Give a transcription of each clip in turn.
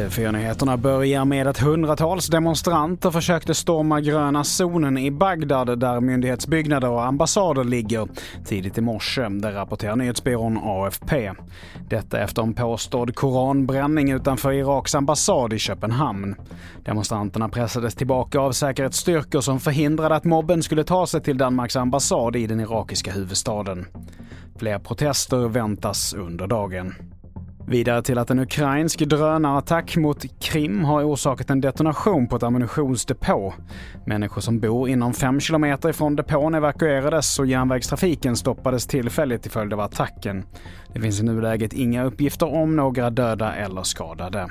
TV4-nyheterna börjar med att hundratals demonstranter försökte storma gröna zonen i Bagdad där myndighetsbyggnader och ambassader ligger tidigt i morse. Det rapporterar nyhetsbyrån AFP. Detta efter en påstådd koranbränning utanför Iraks ambassad i Köpenhamn. Demonstranterna pressades tillbaka av säkerhetsstyrkor som förhindrade att mobben skulle ta sig till Danmarks ambassad i den irakiska huvudstaden. Fler protester väntas under dagen. Vidare till att en ukrainsk drönarattack mot Krim har orsakat en detonation på ett ammunitionsdepå. Människor som bor inom 5 kilometer ifrån depån evakuerades och järnvägstrafiken stoppades tillfälligt till följd av attacken. Det finns i nuläget inga uppgifter om några döda eller skadade.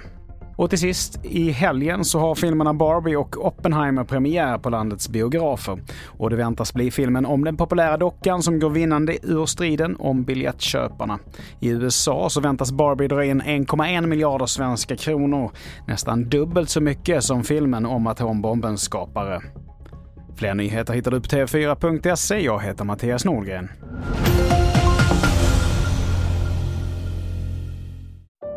Och till sist, i helgen så har filmerna Barbie och Oppenheimer premiär på landets biografer. Och det väntas bli filmen om den populära dockan som går vinnande ur striden om biljettköparna. I USA så väntas Barbie dra in 1,1 miljarder svenska kronor. Nästan dubbelt så mycket som filmen om atombombens skapare. Fler nyheter hittar du på tv4.se. Jag heter Mattias Nordgren.